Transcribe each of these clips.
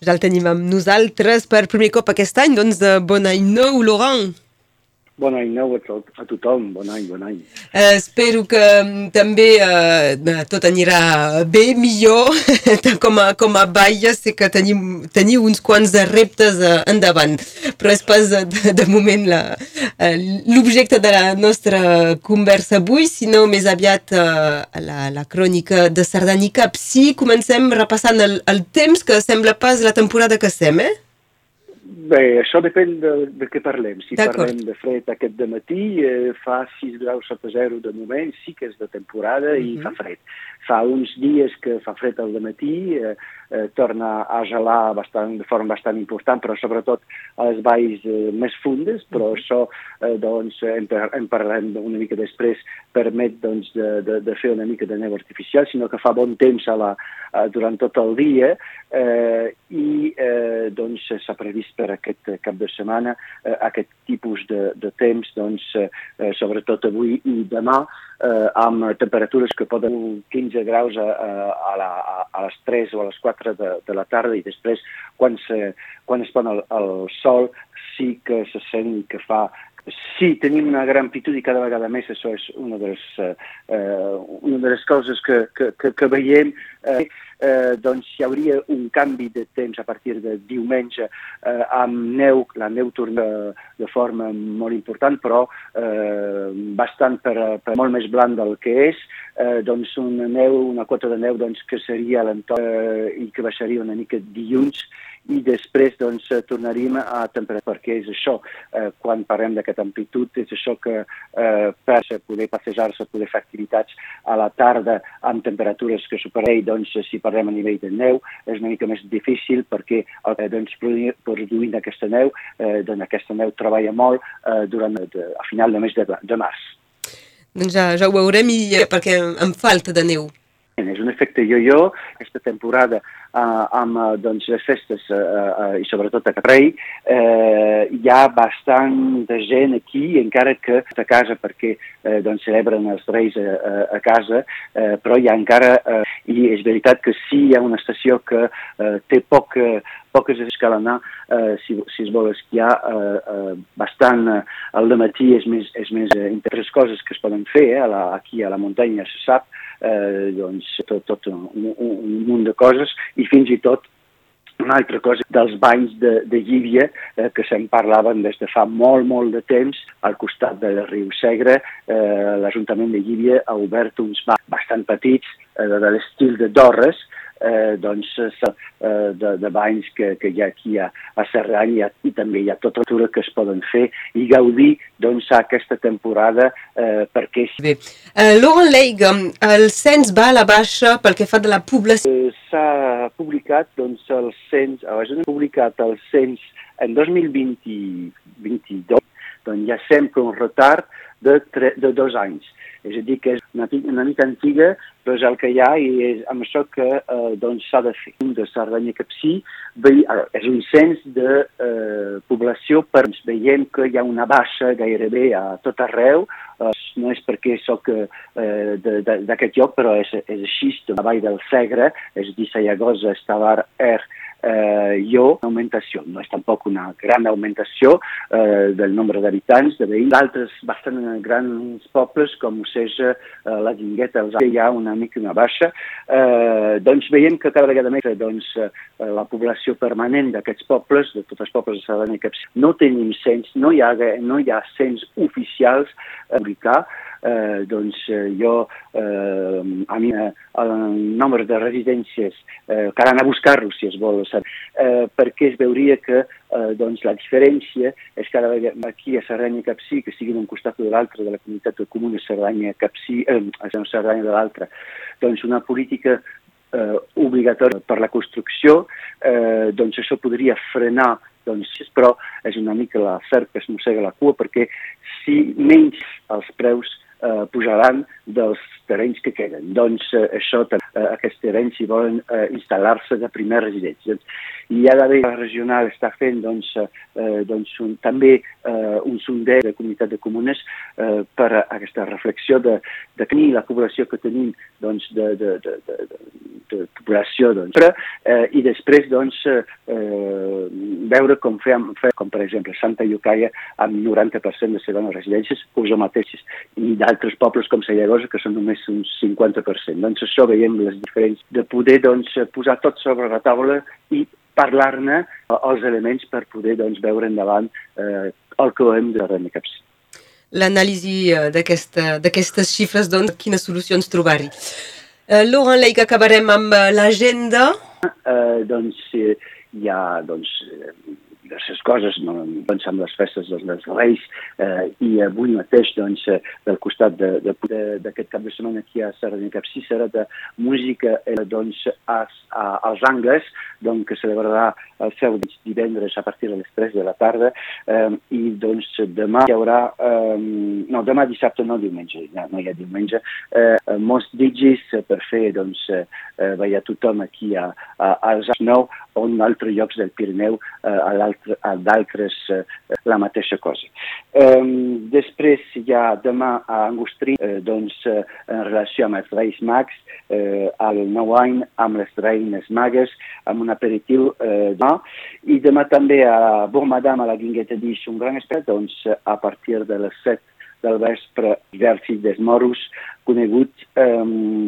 Ja el tenim amb nosaltres per primer cop aquest any, doncs bon any nou, Laurent. Bon any nou a, tot, a tothom, bon any, bon any. Eh, espero que mm, també eh, tot anirà bé, millor, com a, com a baia, sé que tenim, teniu uns quants reptes eh, endavant, però és pas de, de moment eh, l'objecte de la nostra conversa avui, sinó més aviat eh, la, la crònica de Sardanica Psi. Comencem repassant el, el temps que sembla pas la temporada que estem, eh? Bé, això depèn de, de què parlem. Si parlem de fred aquest de matí, eh, fa 6 graus sota zero de moment, sí que és de temporada uh -huh. i mhm. fa fred. Fa uns dies que fa fred al matí, eh, eh, torna a gelar bastant, de forma bastant important, però sobretot a les valls eh, més fundes, però mhm. -huh. això eh, doncs, en, en parlem una mica després, permet doncs, de, de, de fer una mica de neu artificial, sinó que fa bon temps a la, a, durant tot el dia eh, i eh, doncs s'ha previst per aquest cap de setmana eh, aquest tipus de, de temps, doncs, eh, sobretot avui i demà, eh, amb temperatures que poden 15 graus a, a, la, a les 3 o a les 4 de, de la tarda i després quan, se, quan es pon el, el sol sí que se sent que fa Sí, tenim una gran amplitud i cada vegada més això és una de les, eh, una de les coses que, que, que, que veiem. Eh, eh, doncs hi hauria un canvi de temps a partir de diumenge eh, amb neu, la neu torna de forma molt important, però eh, bastant per, per molt més blanc del que és, eh, doncs una neu, una quota de neu doncs, que seria a l'entorn eh, i que baixaria una mica dilluns i després doncs, eh, tornaríem a temperatura, perquè és això, eh, quan parlem d'aquesta amplitud, és això que eh, per poder passejar-se, poder fer activitats a la tarda amb temperatures que superei, doncs, si parlem a nivell de neu, és una mica més difícil perquè eh, doncs, produint aquesta neu, eh, doncs aquesta neu treballa molt eh, durant, de, a final de mes de, de març. Doncs ja, ja ho veurem i perquè em falta de neu. És un efecte jo-jo. Aquesta temporada eh, amb eh, doncs, les festes eh, eh, i sobretot a Caprei, eh, hi ha bastant de gent aquí, encara que a casa perquè eh, doncs, celebren els Reis a, a, a casa, eh, però hi ha encara, eh, i és veritat que sí hi ha una estació que eh, té poc, poques cal anar eh, si, si es vol esquiar eh, eh, bastant eh, al matí és més, és més eh, interesses coses que es poden fer eh, a la, aquí a la muntanya se sap eh, doncs tot, tot un, un, un munt de coses i fins i tot una altra cosa dels banys de, de Llívia, eh, que se'n parlaven des de fa molt, molt de temps, al costat del riu Segre, eh, l'Ajuntament de Llívia ha obert uns banys bastant petits, eh, de l'estil de Dorres, eh, doncs, eh, de, de banys que, que hi ha aquí a, a Serrany i, i també hi ha tota l'atura que es poden fer i gaudir doncs, aquesta temporada eh, perquè... Bé. Uh, Laurent Leig, el cens va a la baixa pel que fa de la població? Uh, S'ha publicat doncs, el cens, a la publicat el cens en 2022, doncs hi ha sempre un retard de, tre, de dos anys. És a dir, que és una, una mica antiga, però és el que hi ha i és amb això que eh, doncs s'ha de fer. De Cerdanya Capcí és un cens de eh, població, però veiem que hi ha una baixa gairebé a tot arreu, eh, no és perquè sóc eh, d'aquest lloc, però és, és així, la vall del Segre, és a dir, Sayagosa, Estavar, Er, eh, jo, augmentació. No és tampoc una gran augmentació eh, del nombre d'habitants, de veïns. D'altres bastant grans pobles, com Oceja, eh, la Guingueta, els hi ha una mica una baixa. Eh, doncs veiem que cada vegada més doncs, eh, la població permanent d'aquests pobles, de tots els pobles de Sardana i Caps, no tenim cens, no hi ha, no hi ha cens oficials a publicar, eh, doncs eh, jo, eh, a mi, eh, el nombre de residències, eh, cal anar a buscar-los si es vol, eh, perquè es veuria que eh, doncs la diferència és vegada aquí a Cerdanya Capcí, que siguin un costat o de l'altre de la comunitat de comuna Cerdanya Capcí, eh, Cerdanya de l'altre, doncs una política eh, obligatòria per la construcció, eh, doncs això podria frenar doncs, però és una mica la serp que es mossega la cua perquè si menys els preus eh, pujaran, dels terrenys que queden. Doncs eh, això, eh, aquests terrenys hi volen eh, instal·lar-se de primera residència. I ha d'haver la regional està fent doncs, eh, doncs un, també eh, un sonder de comunitat de comunes eh, per a aquesta reflexió de, de tenir la població que tenim doncs, de, de, de, de, de, població. Doncs. Però, eh, I després doncs, eh, veure com fem, fem, com per exemple Santa Iucaia amb 90% de segones residències, us mateixes, i d'altres pobles com Sallagosa que són només uns 50%. Doncs això veiem les diferents de poder doncs, posar tot sobre la taula i parlar-ne els elements per poder doncs, veure endavant eh, el que hem de rebre caps. L'anàlisi eh, d'aquestes xifres, doncs, quines solucions trobar-hi. Uh, Laurent Leigh, acabarem amb uh, l'agenda. Uh, doncs uh, hi ha doncs, diverses coses, no? doncs amb les festes dels, dels Reis eh, i avui mateix doncs, eh, del costat d'aquest cap de setmana aquí a Sardenya Capcí serà de música eh, doncs, a, a, als angles doncs, que celebrarà el seu divendres a partir de les 3 de la tarda eh, i doncs demà hi haurà, eh, no demà dissabte no diumenge, no, no hi ha diumenge, eh, molts digis per fer doncs eh, veia tothom aquí a, a, als 9 o en altres llocs del Pirineu eh, a l'altre d'altres eh, la mateixa cosa. Després hi ha demà a Angustrí, eh, doncs, eh, en relació amb els Reis Mags, al Nou Any amb les Reines Magues, amb un aperitiu demà, i demà també a Bourmadam, a la Guingueta d'Ix, un gran espectacle, doncs, a partir de les 7 del vespre exèrcit dels moros, conegut eh,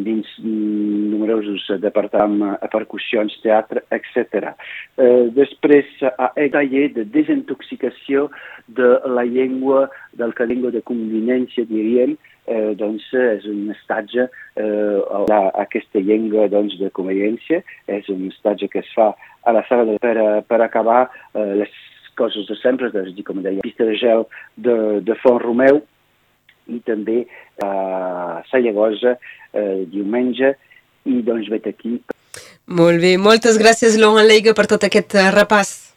dins numerosos departaments, percussions, teatre, etc. Eh, després, a taller de desintoxicació de la llengua, del que llengua de convivència, diríem, eh, doncs és un estatge, eh, la, aquesta llengua doncs, de convivència, és un estatge que es fa a la sala de, per, per acabar eh, les coses de sempre, és dir, com deia, pista de gel de, de Font Romeu, i també a Sallagosa eh, diumenge i doncs vet aquí. Molt bé, moltes gràcies Laurent Leiga per tot aquest repàs.